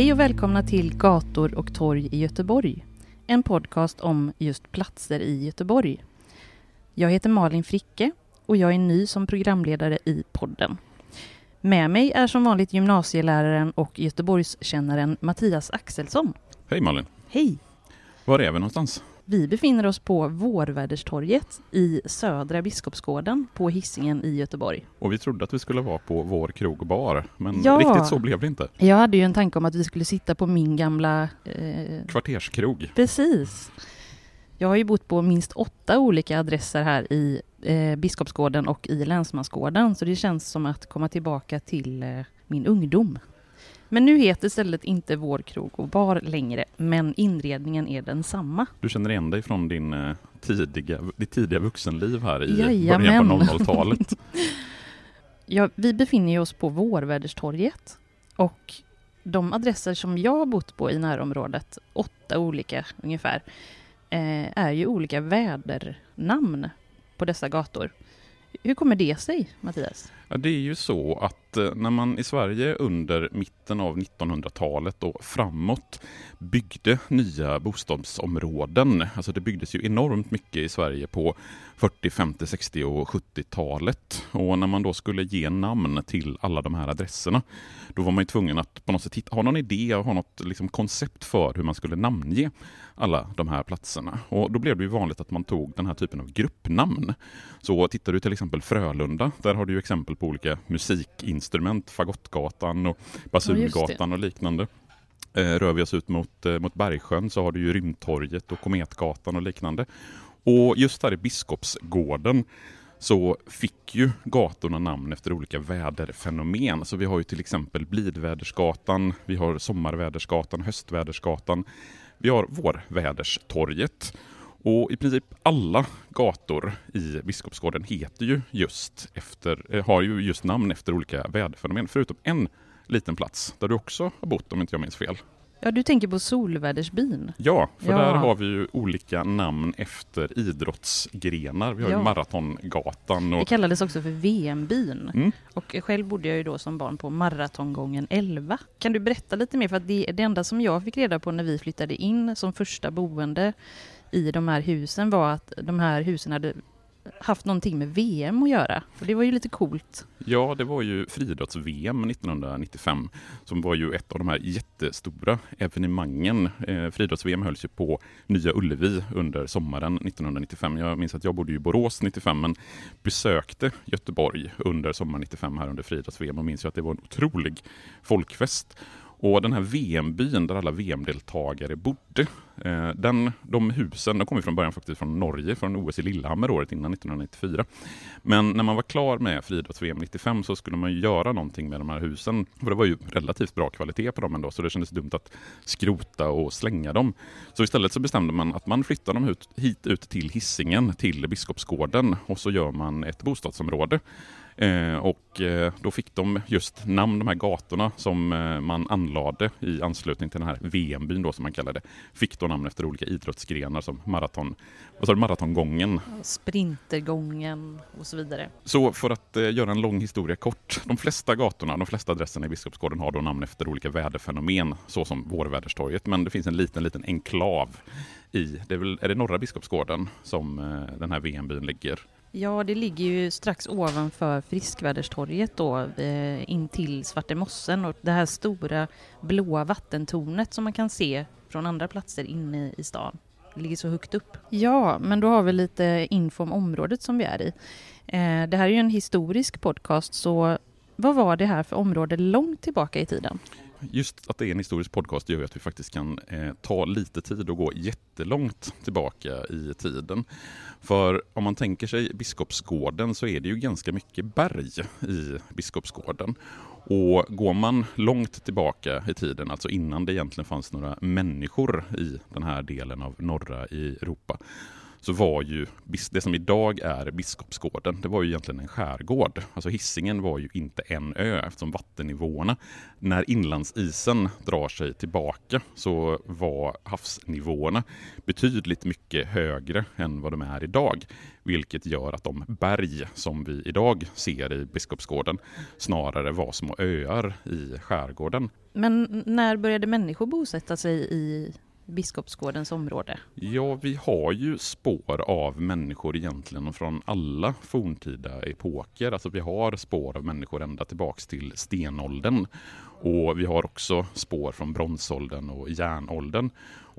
Hej och välkomna till Gator och torg i Göteborg. En podcast om just platser i Göteborg. Jag heter Malin Fricke och jag är ny som programledare i podden. Med mig är som vanligt gymnasieläraren och Göteborgskännaren Mattias Axelsson. Hej Malin! Hej! Var är vi någonstans? Vi befinner oss på Vårväderstorget i Södra Biskopsgården på Hisingen i Göteborg. Och vi trodde att vi skulle vara på vår krog och bar, men Ja. riktigt så blev det inte. Jag hade ju en tanke om att vi skulle sitta på min gamla eh, Kvarterskrog. Precis. Jag har ju bott på minst åtta olika adresser här i eh, Biskopsgården och i Länsmansgården, så det känns som att komma tillbaka till eh, min ungdom. Men nu heter stället inte Vår krog och bar längre, men inredningen är densamma. Du känner igen dig från din eh, tidiga, ditt tidiga vuxenliv här i Jajamän. början på 00-talet. Ja, vi befinner oss på Vårväderstorget och de adresser som jag har bott på i närområdet, åtta olika ungefär, eh, är ju olika vädernamn på dessa gator. Hur kommer det sig, Mattias? Ja, det är ju så att eh, när man i Sverige under mitten av 1900-talet och framåt byggde nya bostadsområden, alltså det byggdes ju enormt mycket i Sverige på 40, 50, 60 och 70-talet. Och när man då skulle ge namn till alla de här adresserna, då var man ju tvungen att på något sätt ha någon idé och ha något liksom koncept för hur man skulle namnge alla de här platserna. Och då blev det ju vanligt att man tog den här typen av gruppnamn. Så tittar du till exempel Frölunda, där har du ju exempel på olika musikinstrument, Fagottgatan och Basulgatan och liknande. Eh, rör vi oss ut mot, eh, mot Bergsjön så har du ju Rymdtorget och Kometgatan och liknande. Och just här i Biskopsgården så fick ju gatorna namn efter olika väderfenomen. Så vi har ju till exempel Blidvädersgatan, vi har Sommarvädersgatan, Höstvädersgatan, vi har Vårväderstorget. Och i princip alla gator i Biskopsgården heter ju just efter, eh, har ju just namn efter olika väderfenomen, förutom en liten plats där du också har bott om inte jag minns fel. Ja, du tänker på Solvädersbyn. Ja, för Ja. där har vi ju olika namn efter idrottsgrenar. Vi har Ja. ju Maratongatan Det och kallades också för VM-byn. Mm. Och själv bodde jag ju då som barn på Maratongången 11. Kan du berätta lite mer? För att det, det enda som jag fick reda på när vi flyttade in som första boende i de här husen var att de här husen hade haft någonting med VM att göra. Och det var ju lite coolt. Ja, det var ju friidrotts-VM 1995 som var ju ett av de här jättestora evenemangen. Eh, friidrotts-VM hölls ju på Nya Ullevi under sommaren 1995. Jag minns att jag bodde i Borås 95 men besökte Göteborg under sommaren 95 här under friidrotts-VM och minns ju att det var en otrolig folkfest. Och den här VM-byn där alla VM-deltagare bodde, eh, den, de husen de kom ju från början faktiskt från Norge, från OS i Lillehammer året innan 1994. Men när man var klar med friidrotts-VM 95 så skulle man göra någonting med de här husen. För det var ju relativt bra kvalitet på dem ändå, så det kändes dumt att skrota och slänga dem. Så istället så bestämde man att man flyttar dem hit ut till Hisingen, till Biskopsgården och så gör man ett bostadsområde. Eh, och eh, då fick de just namn, de här gatorna som eh, man anlade i anslutning till den här VM-byn då som man kallade det. Fick då namn efter olika idrottsgrenar som maraton, vad sa du, maratongången. Sprintergången och så vidare. Så för att eh, göra en lång historia kort, de flesta gatorna, de flesta adresserna i Biskopsgården har då namn efter olika väderfenomen, så som Vårväderstorget, men det finns en liten, liten enklav i, det är, väl, är det norra Biskopsgården som eh, den här VM-byn ligger? Ja, det ligger ju strax ovanför Friskväderstorget då, eh, in till Svartemossen och det här stora blåa vattentornet som man kan se från andra platser inne i stan. Det ligger så högt upp. Ja, men då har vi lite info om området som vi är i. Eh, det här är ju en historisk podcast, så vad var det här för område långt tillbaka i tiden? Just att det är en historisk podcast gör att vi faktiskt kan eh, ta lite tid och gå jättelångt tillbaka i tiden. För om man tänker sig Biskopsgården så är det ju ganska mycket berg i Biskopsgården. Och går man långt tillbaka i tiden, alltså innan det egentligen fanns några människor i den här delen av norra Europa, så var ju det som idag är Biskopsgården, det var ju egentligen en skärgård. Alltså Hissingen var ju inte en ö eftersom vattennivåerna, när inlandsisen drar sig tillbaka så var havsnivåerna betydligt mycket högre än vad de är idag. Vilket gör att de berg som vi idag ser i Biskopsgården snarare var små öar i skärgården. Men när började människor bosätta sig i Biskopsgårdens område? Ja, vi har ju spår av människor egentligen från alla forntida epoker. Alltså vi har spår av människor ända tillbaks till stenåldern. Och vi har också spår från bronsåldern och järnåldern.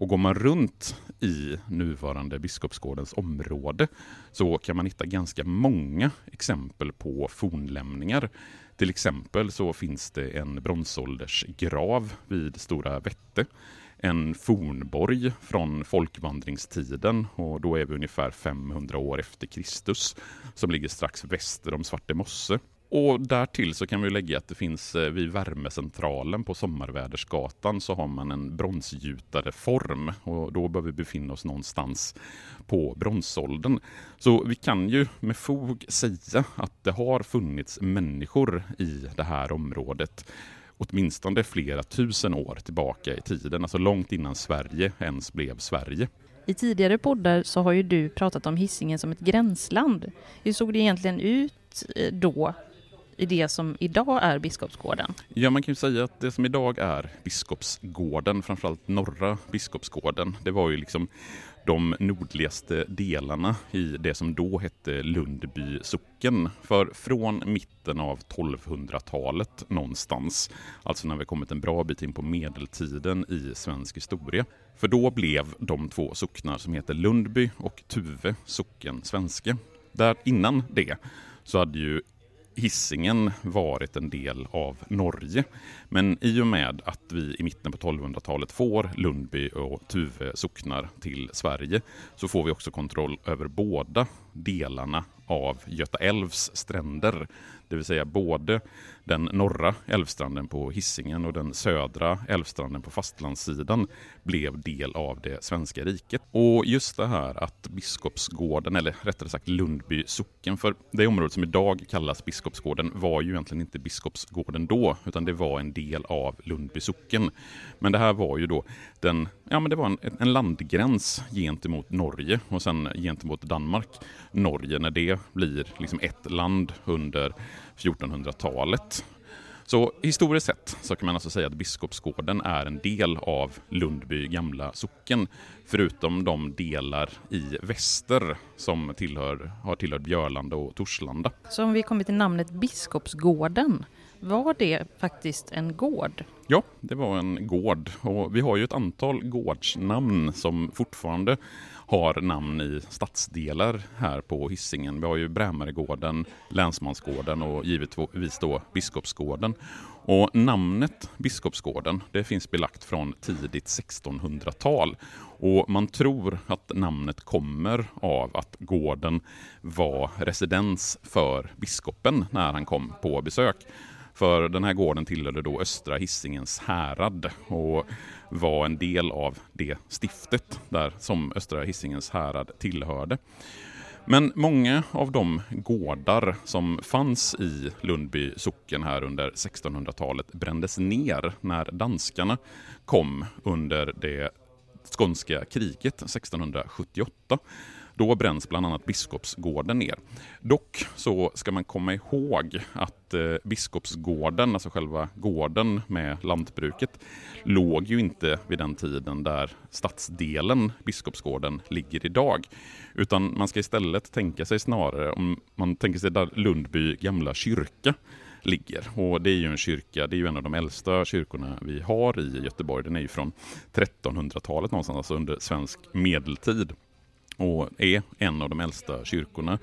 Och går man runt i nuvarande Biskopsgårdens område så kan man hitta ganska många exempel på fornlämningar. Till exempel så finns det en bronsåldersgrav vid Stora Vätte en fornborg från folkvandringstiden och då är vi ungefär 500 år efter Kristus som ligger strax väster om Svarte mosse. Och därtill så kan vi lägga att det finns eh, vid värmecentralen på Sommarvädersgatan så har man en bronsgjutare form och då bör vi befinna oss någonstans på bronsåldern. Så vi kan ju med fog säga att det har funnits människor i det här området åtminstone flera tusen år tillbaka i tiden, alltså långt innan Sverige ens blev Sverige. I tidigare poddar så har ju du pratat om hissingen som ett gränsland. Hur såg det egentligen ut eh, då i det som idag är Biskopsgården? Ja, man kan ju säga att det som idag är Biskopsgården, framförallt norra Biskopsgården, det var ju liksom de nordligaste delarna i det som då hette Lundby socken. För från mitten av 1200-talet någonstans, alltså när vi kommit en bra bit in på medeltiden i svensk historia, för då blev de två socknar som heter Lundby och Tuve socken svenska. Där innan det så hade ju Hisingen varit en del av Norge. Men i och med att vi i mitten på 1200-talet får Lundby och Tuve socknar till Sverige så får vi också kontroll över båda delarna av Göta älvs stränder. Det vill säga både den norra älvstranden på Hisingen och den södra älvstranden på fastlandssidan blev del av det svenska riket. Och just det här att Biskopsgården, eller rättare sagt Lundby socken, för det området som idag kallas Biskopsgården var ju egentligen inte Biskopsgården då, utan det var en del av Lundby socken. Men det här var ju då den, ja men det var en, en landgräns gentemot Norge och sen gentemot Danmark. Norge när det blir liksom ett land under 1400-talet. Så historiskt sett så kan man alltså säga att Biskopsgården är en del av Lundby gamla socken, förutom de delar i väster som tillhör, har tillhört Björlanda och Torslanda. Så om vi kommer till namnet Biskopsgården, var det faktiskt en gård? Ja, det var en gård och vi har ju ett antal gårdsnamn som fortfarande har namn i stadsdelar här på Hissingen. Vi har ju Brämaregården, Länsmansgården och givetvis då Biskopsgården. Och namnet Biskopsgården det finns belagt från tidigt 1600-tal och man tror att namnet kommer av att gården var residens för biskopen när han kom på besök. För den här gården tillhörde då Östra Hisingens härad och var en del av det stiftet där som Östra Hisingens härad tillhörde. Men många av de gårdar som fanns i Lundby socken här under 1600-talet brändes ner när danskarna kom under det skånska kriget 1678. Då bränns bland annat Biskopsgården ner. Dock så ska man komma ihåg att eh, Biskopsgården, alltså själva gården med lantbruket, låg ju inte vid den tiden där stadsdelen Biskopsgården ligger idag. Utan man ska istället tänka sig snarare, om man tänker sig där Lundby gamla kyrka ligger. Och det är ju en kyrka, det är ju en av de äldsta kyrkorna vi har i Göteborg. Den är ju från 1300-talet någonstans, alltså under svensk medeltid. Och är en av de äldsta kyrkorna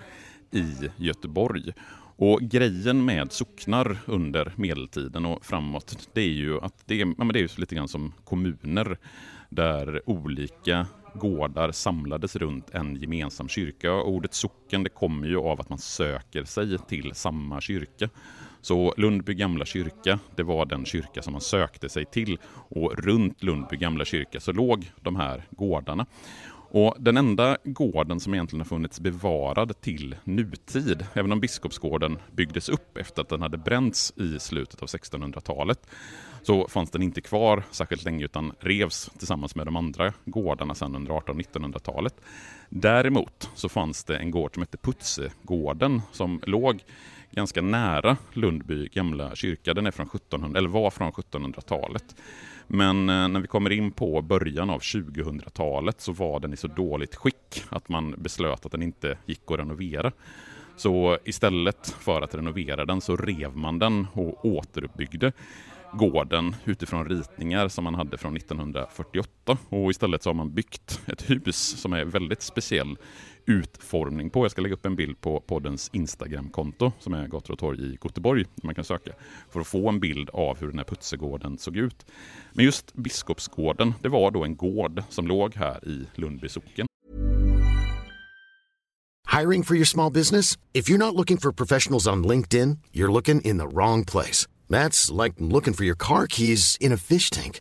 i Göteborg. Och grejen med socknar under medeltiden och framåt, det är ju att det är, ja, men det är lite grann som kommuner där olika gårdar samlades runt en gemensam kyrka. Ordet socken det kommer ju av att man söker sig till samma kyrka. Så Lundby gamla kyrka, det var den kyrka som man sökte sig till och runt Lundby gamla kyrka så låg de här gårdarna. Och Den enda gården som egentligen har funnits bevarad till nutid, även om Biskopsgården byggdes upp efter att den hade bränts i slutet av 1600-talet, så fanns den inte kvar särskilt länge utan revs tillsammans med de andra gårdarna sedan under 1800 och 1900-talet. Däremot så fanns det en gård som hette Putsegården som låg ganska nära Lundby gamla kyrka. Den är från 1700, eller var från 1700-talet. Men eh, när vi kommer in på början av 2000-talet så var den i så dåligt skick att man beslöt att den inte gick att renovera. Så istället för att renovera den så rev man den och återuppbyggde gården utifrån ritningar som man hade från 1948. Och istället så har man byggt ett hus som är väldigt speciell utformning på. Jag ska lägga upp en bild på poddens Instagramkonto som är Gator och torg i Göteborg, man kan söka, för att få en bild av hur den här putsegården såg ut. Men just Biskopsgården, det var då en gård som låg här i Lundby socken. Hiring for your small business? If you're not looking for professionals on LinkedIn, you're looking in the wrong place. That's like looking for your car keys in a fish tank.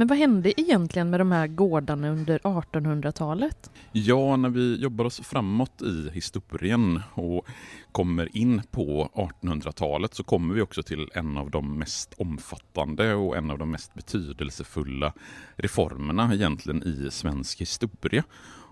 Men vad hände egentligen med de här gårdarna under 1800-talet? Ja, när vi jobbar oss framåt i historien och kommer in på 1800-talet så kommer vi också till en av de mest omfattande och en av de mest betydelsefulla reformerna egentligen i svensk historia.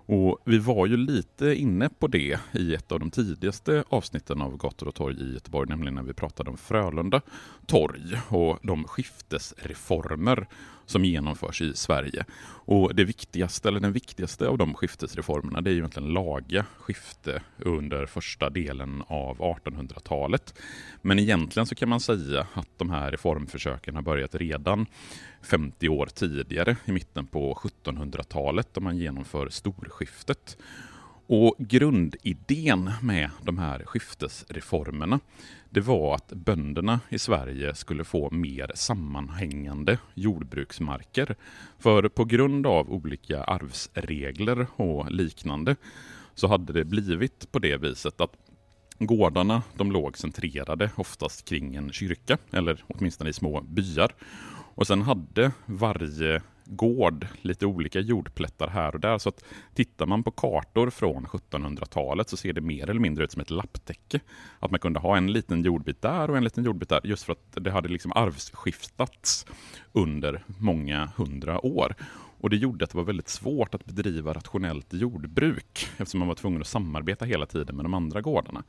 Och Vi var ju lite inne på det i ett av de tidigaste avsnitten av Gator och torg i Göteborg, nämligen när vi pratade om Frölunda torg och de skiftesreformer som genomförs i Sverige. Och det viktigaste, eller den viktigaste av de skiftesreformerna, det är ju egentligen laga skifte under första delen av 1800-talet. Men egentligen så kan man säga att de här reformförsöken har börjat redan 50 år tidigare, i mitten på 1700-talet, då man genomför storskiftet. Och grundidén med de här skiftesreformerna det var att bönderna i Sverige skulle få mer sammanhängande jordbruksmarker. För på grund av olika arvsregler och liknande så hade det blivit på det viset att gårdarna de låg centrerade oftast kring en kyrka, eller åtminstone i små byar. Och sen hade varje gård lite olika jordplättar här och där. Så att tittar man på kartor från 1700-talet så ser det mer eller mindre ut som ett lapptäcke. Att man kunde ha en liten jordbit där och en liten jordbit där just för att det hade liksom arvsskiftats under många hundra år. Och Det gjorde att det var väldigt svårt att bedriva rationellt jordbruk eftersom man var tvungen att samarbeta hela tiden med de andra gårdarna.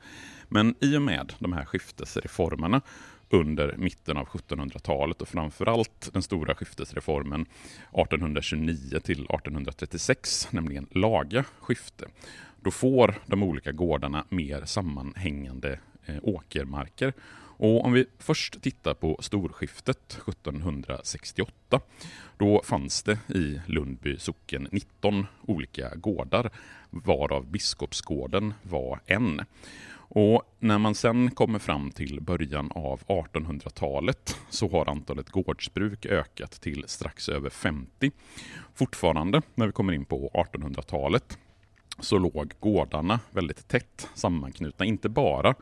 Men i och med de här skiftesreformerna under mitten av 1700-talet och framförallt den stora skiftesreformen 1829 till 1836, nämligen laga skifte. Då får de olika gårdarna mer sammanhängande eh, åkermarker Och om vi först tittar på storskiftet 1768, då fanns det i Lundby socken 19 olika gårdar, varav Biskopsgården var en. Och när man sen kommer fram till början av 1800-talet så har antalet gårdsbruk ökat till strax över 50. Fortfarande när vi kommer in på 1800-talet så låg gårdarna väldigt tätt sammanknutna, inte bara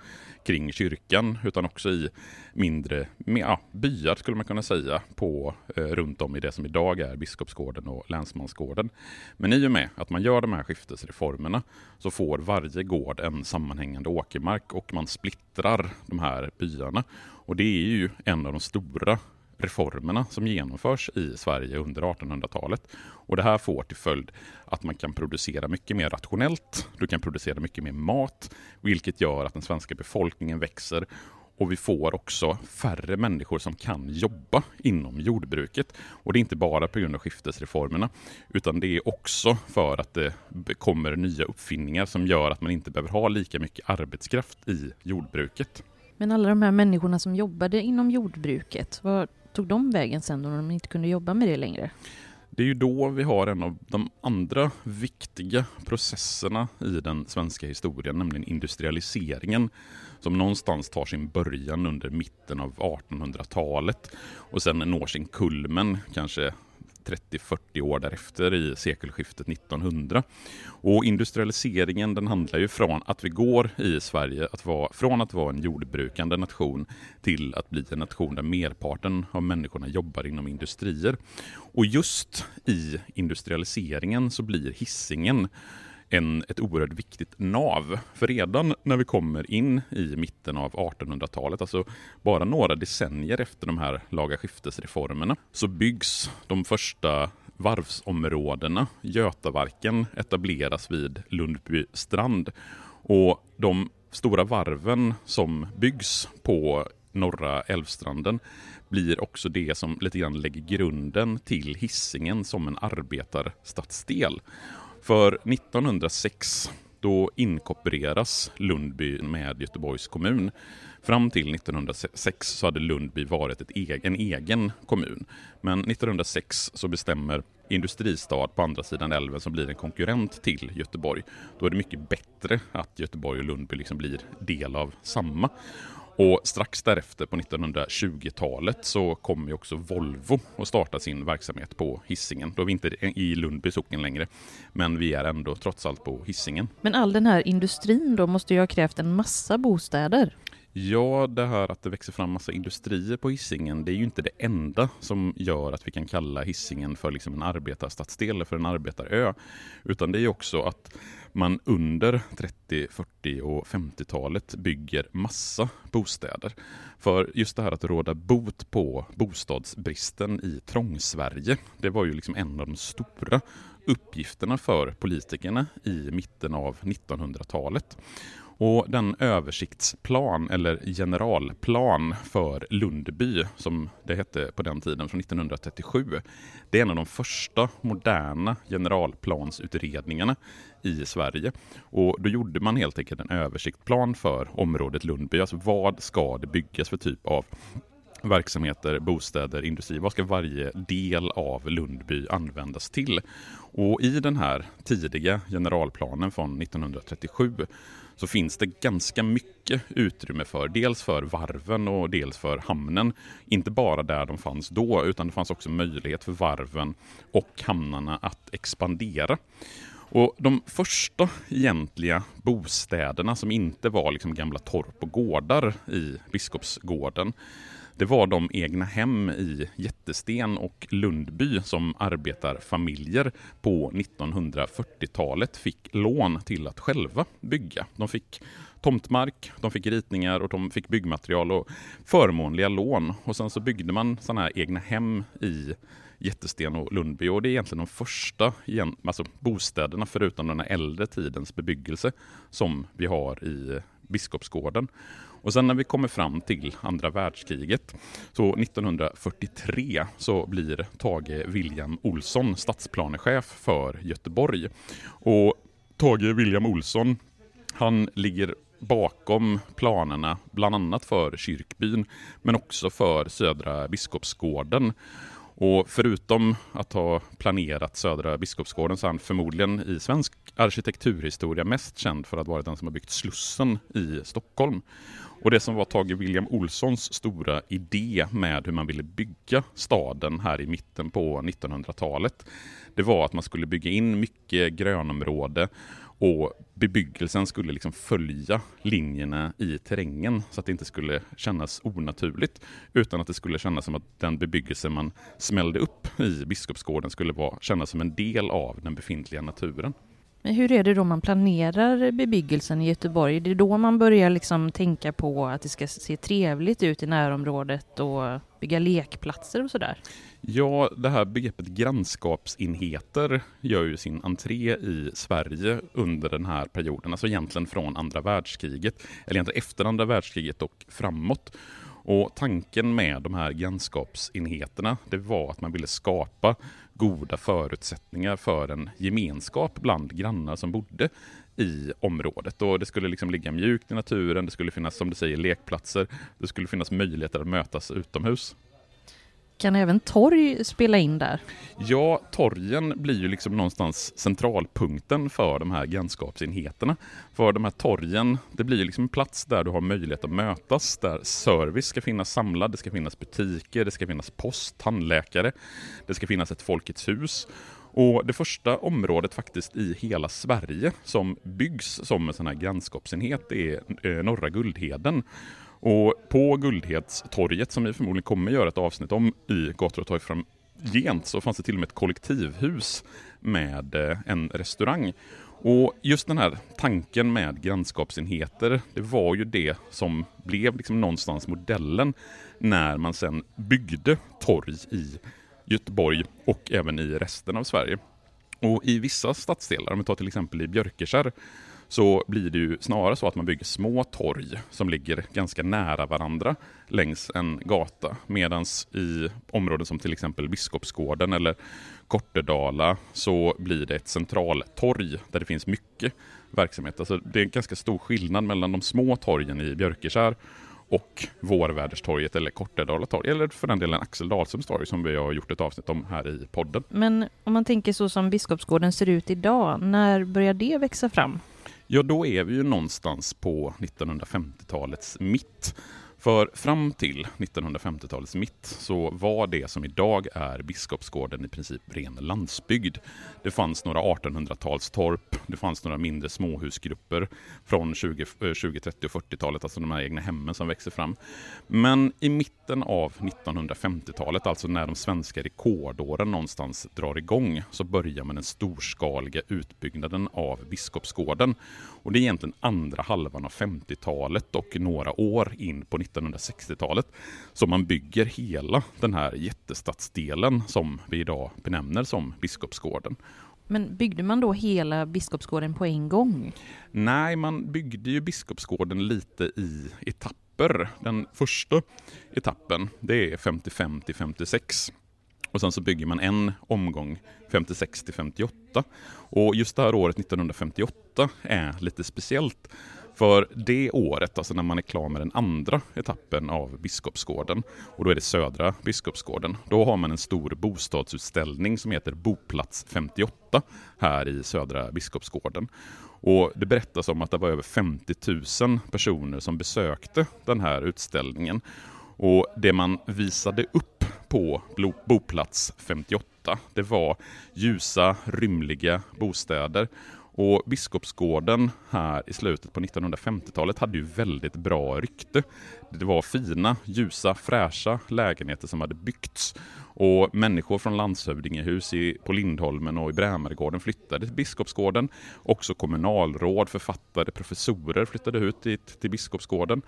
kring kyrkan utan också i mindre ja, byar skulle man kunna säga på, eh, runt om i det som idag är Biskopsgården och Länsmansgården. Men i och med att man gör de här skiftesreformerna så får varje gård en sammanhängande åkermark och man splittrar de här byarna. Och det är ju en av de stora reformerna som genomförs i Sverige under 1800-talet. Och Det här får till följd att man kan producera mycket mer rationellt, du kan producera mycket mer mat, vilket gör att den svenska befolkningen växer och vi får också färre människor som kan jobba inom jordbruket. Och det är inte bara på grund av skiftesreformerna, utan det är också för att det kommer nya uppfinningar som gör att man inte behöver ha lika mycket arbetskraft i jordbruket. Men alla de här människorna som jobbade inom jordbruket, var, tog de vägen sen då de inte kunde jobba med det längre? Det är ju då vi har en av de andra viktiga processerna i den svenska historien, nämligen industrialiseringen, som någonstans tar sin början under mitten av 1800-talet och sen når sin kulmen kanske 30-40 år därefter i sekelskiftet 1900. Och industrialiseringen den handlar ju från att vi går i Sverige att vara, från att vara en jordbrukande nation till att bli en nation där merparten av människorna jobbar inom industrier. Och just i industrialiseringen så blir hissingen en, ett oerhört viktigt nav. För redan när vi kommer in i mitten av 1800-talet, alltså bara några decennier efter de här lagaskiftesreformerna, så byggs de första varvsområdena. Götavarken etableras vid Lundby strand och de stora varven som byggs på norra älvstranden blir också det som lite grann lägger grunden till hissingen som en arbetarstadsdel. För 1906 då inkorporeras Lundby med Göteborgs kommun. Fram till 1906 så hade Lundby varit ett egen, en egen kommun. Men 1906 så bestämmer Industristad på andra sidan älven som blir en konkurrent till Göteborg. Då är det mycket bättre att Göteborg och Lundby liksom blir del av samma. Och strax därefter på 1920-talet så kommer också Volvo att starta sin verksamhet på Hissingen. Då är vi inte i Lundby socken längre, men vi är ändå trots allt på Hissingen. Men all den här industrin då måste ju ha krävt en massa bostäder? Ja, det här att det växer fram massa industrier på Hisingen, det är ju inte det enda som gör att vi kan kalla Hisingen för liksom en arbetarstadsdel eller för en arbetarö. Utan det är också att man under 30, 40 och 50-talet bygger massa bostäder. För just det här att råda bot på bostadsbristen i Trångsverige, det var ju liksom en av de stora uppgifterna för politikerna i mitten av 1900-talet. Och den översiktsplan, eller generalplan för Lundby, som det hette på den tiden, från 1937, det är en av de första moderna generalplansutredningarna i Sverige. Och då gjorde man helt enkelt en översiktsplan för området Lundby. Alltså vad ska det byggas för typ av verksamheter, bostäder, industri. Vad ska varje del av Lundby användas till? Och i den här tidiga generalplanen från 1937 så finns det ganska mycket utrymme för dels för varven och dels för hamnen. Inte bara där de fanns då, utan det fanns också möjlighet för varven och hamnarna att expandera. Och De första egentliga bostäderna som inte var liksom gamla torp och gårdar i Biskopsgården det var de egna hem i Jättesten och Lundby som arbetarfamiljer på 1940-talet fick lån till att själva bygga. De fick tomtmark, de fick ritningar och de fick byggmaterial och förmånliga lån. Och sen så byggde man sådana här egna hem i Jättesten och Lundby och det är egentligen de första alltså bostäderna förutom den här äldre tidens bebyggelse som vi har i Biskopsgården. Och sen när vi kommer fram till andra världskriget, så 1943 så blir Tage William Olsson stadsplanechef för Göteborg. Och Tage William Olsson, han ligger bakom planerna, bland annat för kyrkbyn, men också för Södra Biskopsgården. Och förutom att ha planerat Södra Biskopsgården så är han förmodligen i svensk arkitekturhistoria mest känd för att vara den som har byggt Slussen i Stockholm. Och det som var Tage William Olssons stora idé med hur man ville bygga staden här i mitten på 1900-talet, det var att man skulle bygga in mycket grönområde och bebyggelsen skulle liksom följa linjerna i terrängen så att det inte skulle kännas onaturligt utan att det skulle kännas som att den bebyggelse man smällde upp i Biskopsgården skulle vara, kännas som en del av den befintliga naturen. Men hur är det då man planerar bebyggelsen i Göteborg? Det är då man börjar liksom tänka på att det ska se trevligt ut i närområdet och bygga lekplatser och sådär? Ja, det här begreppet grannskapsenheter gör ju sin entré i Sverige under den här perioden, alltså egentligen från andra världskriget, eller egentligen efter andra världskriget och framåt. Och tanken med de här grannskapsenheterna, det var att man ville skapa goda förutsättningar för en gemenskap bland grannar som bodde i området. Och det skulle liksom ligga mjukt i naturen, det skulle finnas som du säger lekplatser, det skulle finnas möjligheter att mötas utomhus. Kan även torg spela in där? Ja, torgen blir ju liksom någonstans centralpunkten för de här grannskapsenheterna. För de här torgen, det blir ju liksom en plats där du har möjlighet att mötas, där service ska finnas samlad, det ska finnas butiker, det ska finnas post, tandläkare, det ska finnas ett Folkets hus. Och det första området faktiskt i hela Sverige som byggs som en sån här grannskapsenhet är eh, Norra Guldheden. Och på Guldhetstorget som vi förmodligen kommer göra ett avsnitt om i Gator och torg framgent, så fanns det till och med ett kollektivhus med eh, en restaurang. Och just den här tanken med grannskapsenheter, det var ju det som blev liksom någonstans modellen när man sen byggde torg i Göteborg och även i resten av Sverige. Och i vissa stadsdelar, om vi tar till exempel i Björkeskär, så blir det ju snarare så att man bygger små torg som ligger ganska nära varandra längs en gata. Medan i områden som till exempel Biskopsgården eller Kortedala så blir det ett centraltorg där det finns mycket verksamhet. Alltså det är en ganska stor skillnad mellan de små torgen i Björkeskär och Vårväderstorget eller Kortedala torg, eller för den delen Axel Dahlströms torg som vi har gjort ett avsnitt om här i podden. Men om man tänker så som Biskopsgården ser ut idag, när börjar det växa fram? Ja, då är vi ju någonstans på 1950-talets mitt. För fram till 1950-talets mitt så var det som idag är Biskopsgården i princip ren landsbygd. Det fanns några 1800-talstorp, det fanns några mindre småhusgrupper från 20, 20 30 och 40-talet, alltså de här egna hemmen som växer fram. Men i mitten av 1950-talet, alltså när de svenska rekordåren någonstans drar igång, så börjar man den storskaliga utbyggnaden av Biskopsgården. Och det är egentligen andra halvan av 50-talet och några år in på 1960-talet som man bygger hela den här jättestadsdelen som vi idag benämner som Biskopsgården. Men byggde man då hela Biskopsgården på en gång? Nej, man byggde ju Biskopsgården lite i etapper. Den första etappen, det är 55 till 56. Och sen så bygger man en omgång 56 till 58. Och just det här året 1958 är lite speciellt. För det året, alltså när man är klar med den andra etappen av Biskopsgården, och då är det södra Biskopsgården, då har man en stor bostadsutställning som heter Boplats 58 här i södra Biskopsgården. Och det berättas om att det var över 50 000 personer som besökte den här utställningen. Och det man visade upp på Boplats 58, det var ljusa, rymliga bostäder och Biskopsgården här i slutet på 1950-talet hade ju väldigt bra rykte. Det var fina, ljusa, fräscha lägenheter som hade byggts och människor från landshövdingehus i, på Lindholmen och i Brämaregården flyttade till Biskopsgården. Också kommunalråd, författare, professorer flyttade ut dit till Biskopsgården.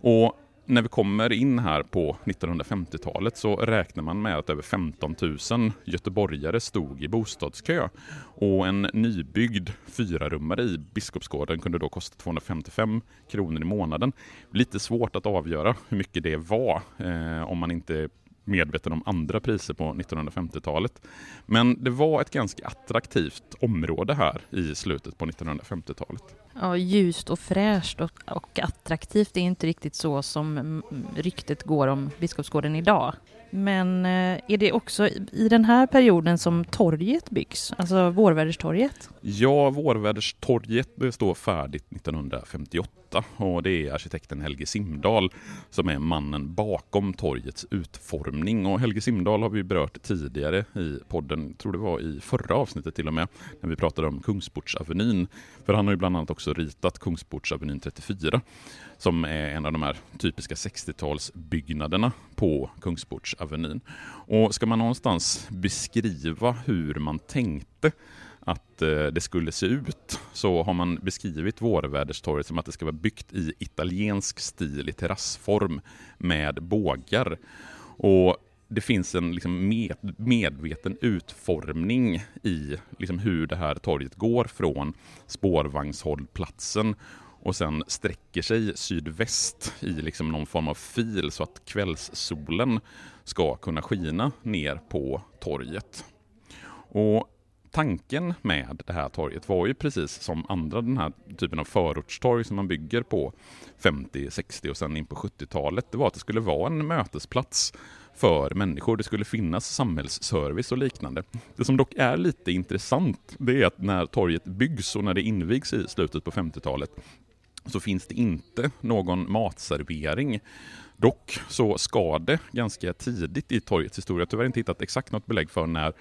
Och när vi kommer in här på 1950-talet så räknar man med att över 15 000 göteborgare stod i bostadskö. Och en nybyggd fyrarummare i Biskopsgården kunde då kosta 255 kronor i månaden. Lite svårt att avgöra hur mycket det var eh, om man inte medveten om andra priser på 1950-talet. Men det var ett ganska attraktivt område här i slutet på 1950-talet. Ja, ljust och fräscht och, och attraktivt är inte riktigt så som mm, ryktet går om Biskopsgården idag. Men eh, är det också i den här perioden som torget byggs, alltså Vårväderstorget? Ja, Vårväderstorget det står färdigt 1958 och det är arkitekten Helge Simdal som är mannen bakom torgets utformning. Och Helge Simdal har vi berört tidigare i podden, tror det var i förra avsnittet till och med, när vi pratade om Kungsportsavenyn. För han har ju bland annat också ritat Kungsportsavenyn 34 som är en av de här typiska 60-talsbyggnaderna på Kungsportsavenyn. Och ska man någonstans beskriva hur man tänkte att eh, det skulle se ut så har man beskrivit Vårväderstorget som att det ska vara byggt i italiensk stil i terrassform med bågar. Och det finns en liksom med, medveten utformning i liksom hur det här torget går från spårvagnshållplatsen och sen sträcker sig sydväst i liksom någon form av fil så att kvällssolen ska kunna skina ner på torget. Och tanken med det här torget var ju precis som andra den här typen av förortstorg som man bygger på 50, 60 och sen in på 70-talet. Det var att det skulle vara en mötesplats för människor. Det skulle finnas samhällsservice och liknande. Det som dock är lite intressant, det är att när torget byggs och när det invigs i slutet på 50-talet så finns det inte någon matservering. Dock så ska det ganska tidigt i torgets historia, tyvärr inte hittat exakt något belägg för när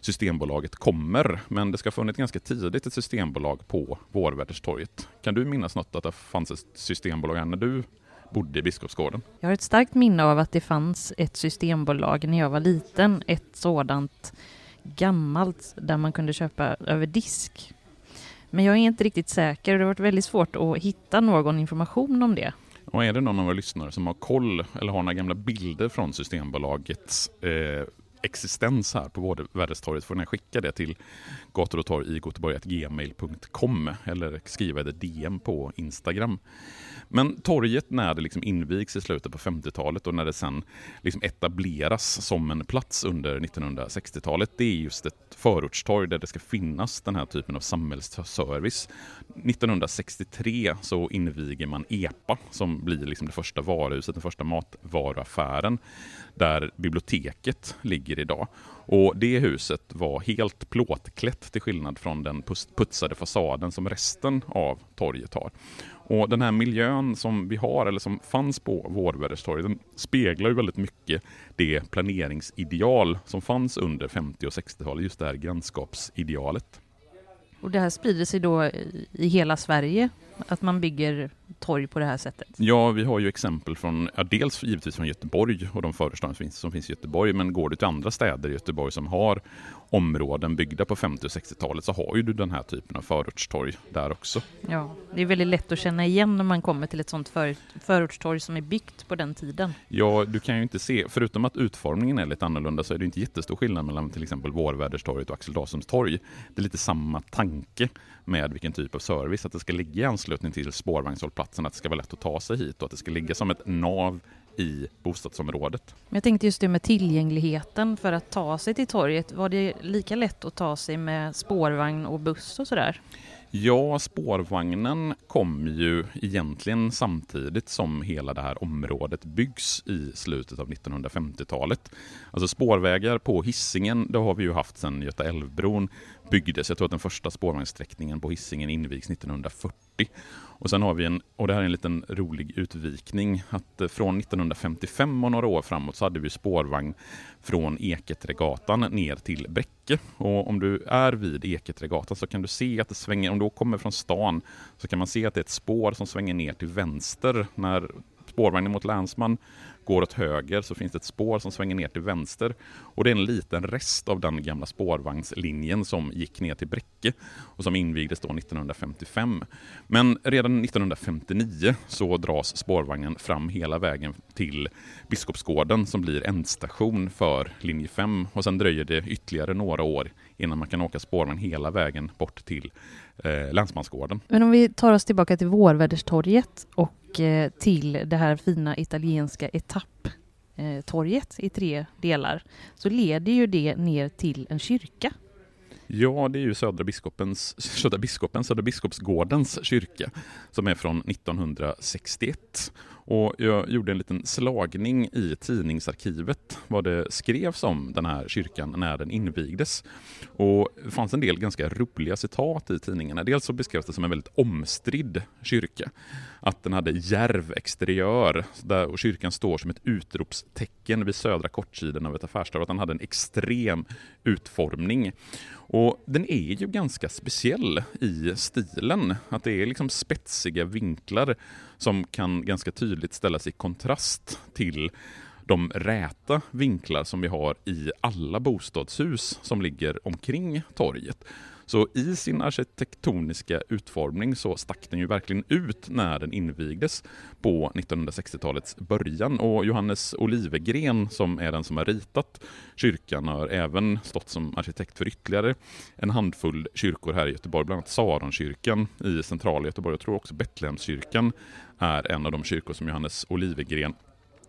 Systembolaget kommer, men det ska ha funnits ganska tidigt ett systembolag på Vårväderstorget. Kan du minnas något att det fanns ett systembolag när du bodde i Biskopsgården? Jag har ett starkt minne av att det fanns ett systembolag när jag var liten, ett sådant gammalt där man kunde köpa över disk. Men jag är inte riktigt säker och det har varit väldigt svårt att hitta någon information om det. Och är det någon av våra lyssnare som har koll eller har några gamla bilder från Systembolagets eh, existens här på Värdestorget får ni skicka det till gator och torg i gmail.com eller skriva det DM på Instagram. Men torget när det liksom invigs i slutet på 50-talet och när det sen liksom etableras som en plats under 1960-talet, det är just ett förortstorg där det ska finnas den här typen av samhällsservice. 1963 så inviger man EPA som blir liksom det första varuhuset, den första matvaruaffären där biblioteket ligger idag. Och Det huset var helt plåtklätt till skillnad från den putsade fasaden som resten av torget har. Och Den här miljön som vi har, eller som fanns på Vårväderstorget, den speglar ju väldigt mycket det planeringsideal som fanns under 50 och 60-talet, just det här grannskapsidealet. Och det här sprider sig då i hela Sverige, att man bygger torg på det här sättet? Ja, vi har ju exempel från, ja, dels givetvis från Göteborg och de förestånd som finns, som finns i Göteborg, men går du till andra städer i Göteborg som har områden byggda på 50 och 60-talet så har ju du den här typen av förortstorg där också. Ja, det är väldigt lätt att känna igen när man kommer till ett sånt för, förortstorg som är byggt på den tiden. Ja, du kan ju inte se, förutom att utformningen är lite annorlunda så är det inte jättestor skillnad mellan till exempel Vårväderstorget och Axel Dahsums torg. Det är lite samma tanke med vilken typ av service, att det ska ligga i anslutning till spårvagnshållplatsen, att det ska vara lätt att ta sig hit och att det ska ligga som ett nav i bostadsområdet. Jag tänkte just det med tillgängligheten för att ta sig till torget. Var det lika lätt att ta sig med spårvagn och buss och sådär? Ja, spårvagnen kom ju egentligen samtidigt som hela det här området byggs i slutet av 1950-talet. Alltså spårvägar på hissingen, det har vi ju haft sedan Göta älvbron byggdes. Jag tror att den första spårvagnssträckningen på hissingen invigs 1940. Och sen har vi en, och det här är en liten rolig utvikning, att eh, från 1955 och några år framåt så hade vi spårvagn från Eketrägatan ner till eke. Och om du är vid Eketrägatan så kan du se att det svänger, om du kommer från stan, så kan man se att det är ett spår som svänger ner till vänster när spårvagnen mot Länsman går åt höger så finns det ett spår som svänger ner till vänster. Och det är en liten rest av den gamla spårvagnslinjen som gick ner till Bräcke och som invigdes då 1955. Men redan 1959 så dras spårvagnen fram hela vägen till Biskopsgården som blir ändstation för linje 5 och sen dröjer det ytterligare några år innan man kan åka spårvagn hela vägen bort till eh, Länsmansgården. Men om vi tar oss tillbaka till Vårväderstorget och Eh, till det här fina italienska etapptorget i tre delar så leder ju det ner till en kyrka Ja, det är ju Södra Biskopens, Södra Biskopens, Södra Biskopsgårdens kyrka som är från 1961. Och jag gjorde en liten slagning i tidningsarkivet vad det skrevs om den här kyrkan när den invigdes. Och det fanns en del ganska roliga citat i tidningarna. Dels så beskrevs det som en väldigt omstridd kyrka. Att den hade järv exteriör där, och kyrkan står som ett utropstecken vid södra kortsidan av ett affärstorg. Att den hade en extrem utformning. Och den är ju ganska speciell i stilen. Att det är liksom spetsiga vinklar som kan ganska tydligt ställas i kontrast till de räta vinklar som vi har i alla bostadshus som ligger omkring torget. Så i sin arkitektoniska utformning så stack den ju verkligen ut när den invigdes på 1960-talets början. Och Johannes Olivegren som är den som har ritat kyrkan har även stått som arkitekt för ytterligare en handfull kyrkor här i Göteborg, bland annat Saronkyrkan i centrala Göteborg. Jag tror också Betlehemskyrkan är en av de kyrkor som Johannes Olivegren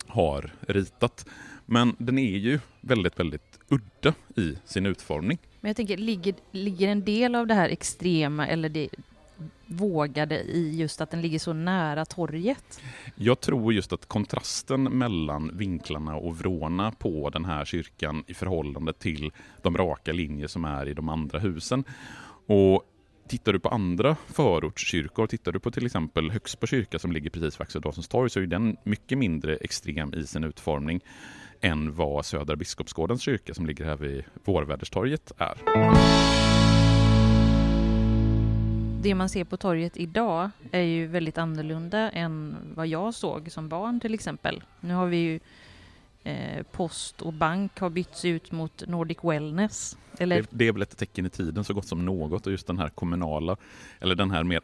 har ritat. Men den är ju väldigt, väldigt udda i sin utformning. Men jag tänker, ligger, ligger en del av det här extrema eller det vågade i just att den ligger så nära torget? Jag tror just att kontrasten mellan vinklarna och vrårna på den här kyrkan i förhållande till de raka linjer som är i de andra husen. Och Tittar du på andra förortskyrkor, tittar du på till exempel Högsbo kyrka som ligger precis vid Axel Dahlsons torg så är den mycket mindre extrem i sin utformning än vad Södra Biskopsgårdens kyrka som ligger här vid Vårväderstorget är. Det man ser på torget idag är ju väldigt annorlunda än vad jag såg som barn till exempel. Nu har vi ju eh, post och bank har bytts ut mot Nordic Wellness. Eller? Det, det, är väl ett tecken i tiden så gott som något och just den här kommunala eller den här mer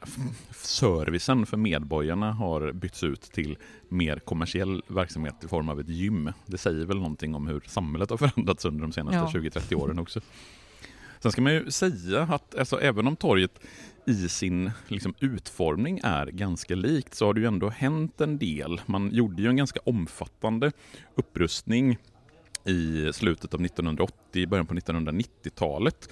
servicen för medborgarna har bytts ut till mer kommersiell verksamhet i form av ett gym. Det säger väl någonting om hur samhället har förändrats under de senaste ja. 20-30 åren också. Sen ska man ju säga att alltså, även om torget i sin liksom, utformning är ganska likt så har det ju ändå hänt en del. Man gjorde ju en ganska omfattande upprustning i slutet av 1980, början på 1990-talet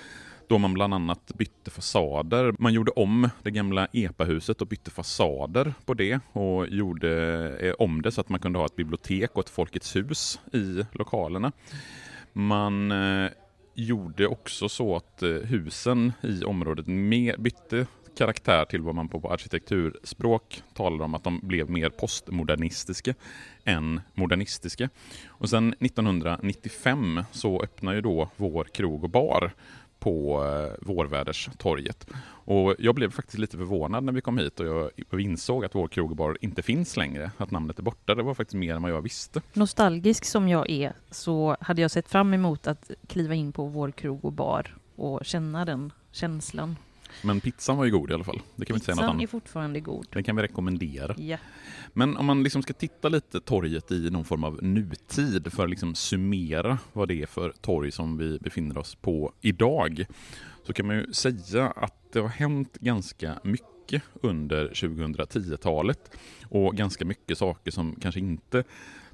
då man bland annat bytte fasader. Man gjorde om det gamla EPA-huset och bytte fasader på det och gjorde eh, om det så att man kunde ha ett bibliotek och ett Folkets hus i lokalerna. Man eh, gjorde också så att eh, husen i området mer, bytte karaktär till vad man på arkitekturspråk talar om att de blev mer postmodernistiska än modernistiska. Och sen 1995 så öppnar ju då vår krog och bar på eh, Vårväderstorget. Och jag blev faktiskt lite förvånad när vi kom hit och jag insåg att vår krog inte finns längre, att namnet är borta. Det var faktiskt mer än vad jag visste. Nostalgisk som jag är så hade jag sett fram emot att kliva in på vår krog och bar och känna den känslan. Men pizzan var ju god i alla fall. Det kan pizzan vi säga något är fortfarande god. Den kan vi rekommendera. Ja. Men om man liksom ska titta lite torget i någon form av nutid för att liksom summera vad det är för torg som vi befinner oss på idag. Så kan man ju säga att det har hänt ganska mycket under 2010-talet och ganska mycket saker som kanske inte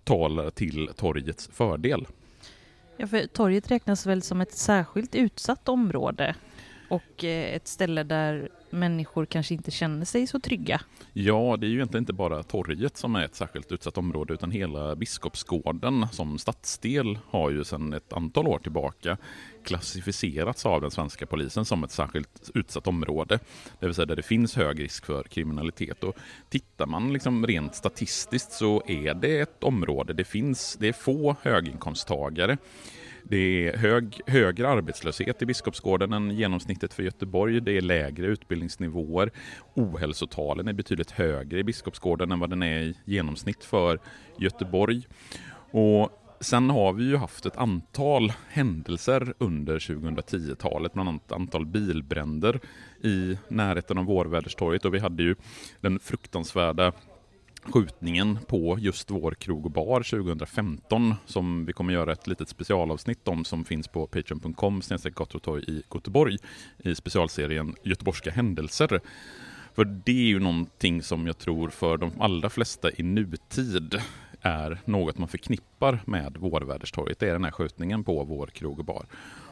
talar till torgets fördel. Ja, för torget räknas väl som ett särskilt utsatt område och eh, ett ställe där människor kanske inte känner sig så trygga. Ja, det är ju egentligen inte bara torget som är ett särskilt utsatt område utan hela Biskopsgården som stadsdel har ju sedan ett antal år tillbaka klassificerats av den svenska polisen som ett särskilt utsatt område. Det vill säga där det finns hög risk för kriminalitet. Och tittar man liksom rent statistiskt så är det ett område, det finns, det är få höginkomsttagare. Det är hög, högre arbetslöshet i Biskopsgården än genomsnittet för Göteborg. Det är lägre utbildningsnivåer. Ohälsotalen är betydligt högre i Biskopsgården än vad den är i genomsnitt för Göteborg. Och Sen har vi ju haft ett antal händelser under 2010-talet, bland annat ett antal bilbränder i närheten av Vårväderstorget och vi hade ju den fruktansvärda skjutningen på just vår krog och bar 2015 som vi kommer göra ett litet specialavsnitt om som finns på patreon.com Gottrotorg i Göteborg i specialserien Göteborgska händelser. För det är ju någonting som jag tror för de allra flesta i nutid är något man förknippar med Vårväderstorget. Det är den här skjutningen på vår krog och bar.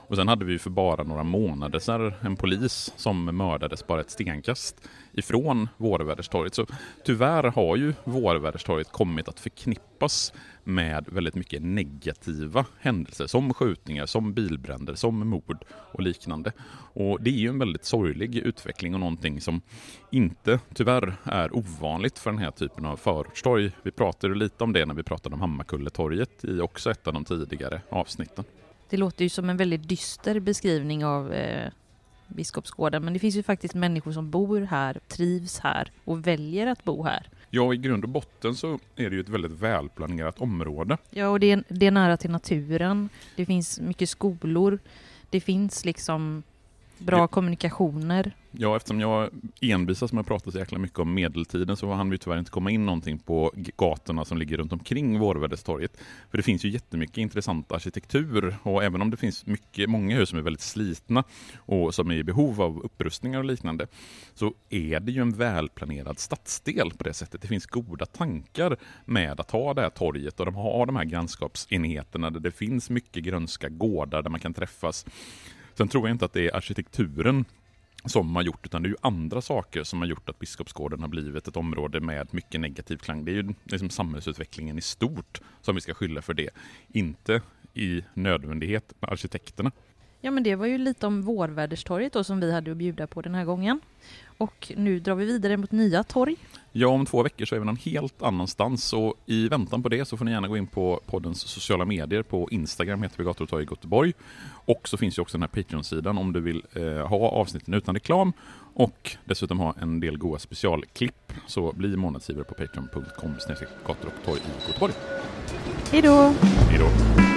Och sen hade vi för bara några månader sedan en polis som mördades bara ett stenkast ifrån Vårväderstorget. Så tyvärr har ju Vårväderstorget kommit att förknippas med väldigt mycket negativa händelser som skjutningar, som bilbränder, som mord och liknande. Och det är ju en väldigt sorglig utveckling och någonting som inte tyvärr är ovanligt för den här typen av förortstorg. Vi pratade lite om det när vi pratade om Hammarkulletorget i också ett av de tidigare avsnitten. Det låter ju som en väldigt dyster beskrivning av eh, Biskopsgården, men det finns ju faktiskt människor som bor här, trivs här och väljer att bo här. Ja, i grund och botten så är det ju ett väldigt välplanerat område. Ja, och det är, det är nära till naturen. Det finns mycket skolor. Det finns liksom bra Ja. kommunikationer. Ja, eftersom jag envisas med att prata så jäkla mycket om medeltiden så hann vi tyvärr inte komma in någonting på gatorna som ligger runt omkring Vårväderstorget. För det finns ju jättemycket intressant arkitektur och även om det finns mycket, många hus som är väldigt slitna och som är i behov av upprustningar och liknande så är det ju en välplanerad stadsdel på det sättet. Det finns goda tankar med att ha det här torget och de har de här grannskapsenheterna där det finns mycket grönska gårdar där man kan träffas. Sen tror jag inte att det är arkitekturen som har gjort, utan det är ju andra saker som har gjort att Biskopsgården har blivit ett område med mycket negativ klang. Det är ju liksom samhällsutvecklingen i stort som vi ska skylla för det, inte i nödvändighet med arkitekterna. Ja, men det var ju lite om Vårväderstorget då som vi hade att bjuda på den här gången. Och nu drar vi vidare mot nya torg. Ja, om två veckor så är vi någon helt annanstans och i väntan på det så får ni gärna gå in på poddens sociala medier. På Instagram heter vi Gator och torg i Göteborg. Och så finns ju också den här Patreon-sidan om du vill eh, ha avsnitten utan reklam och dessutom ha en del goda specialklipp. Så bli månadsgivare på patreon.com gator och torg i Göteborg. Hej då! Hej då!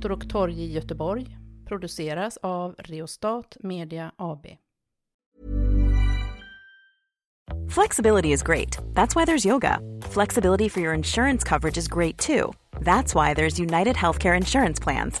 Gator och torg i Göteborg produceras av Reostat Media AB. Flexibility is great. That's why there's yoga. Flexibility for your insurance coverage is great too. That's why there's United Healthcare Insurance Plans.